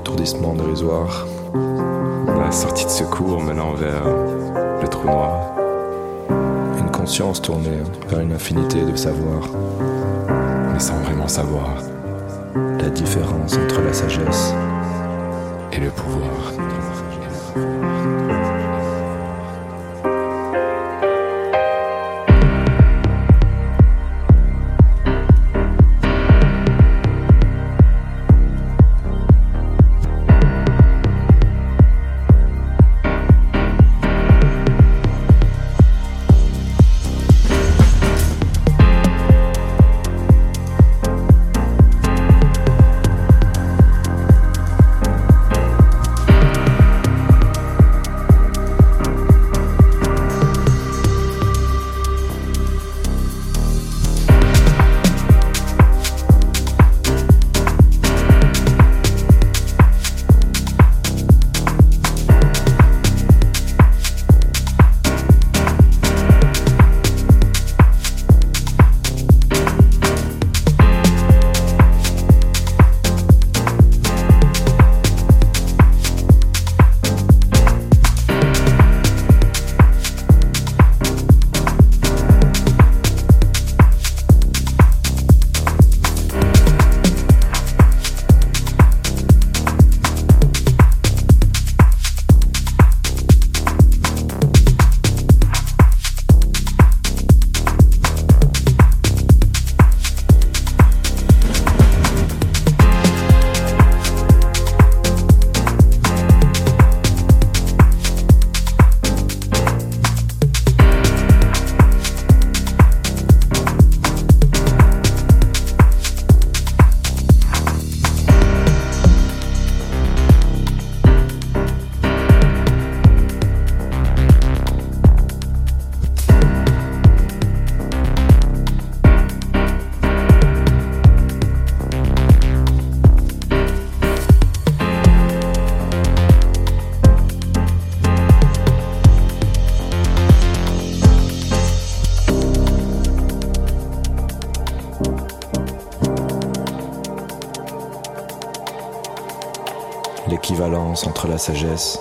l'étourdissement dérisoire. La sortie de secours menant vers le trou noir. Une conscience tournée vers une infinité de savoir, mais sans vraiment savoir. La différence entre la sagesse et le pouvoir. Sagesse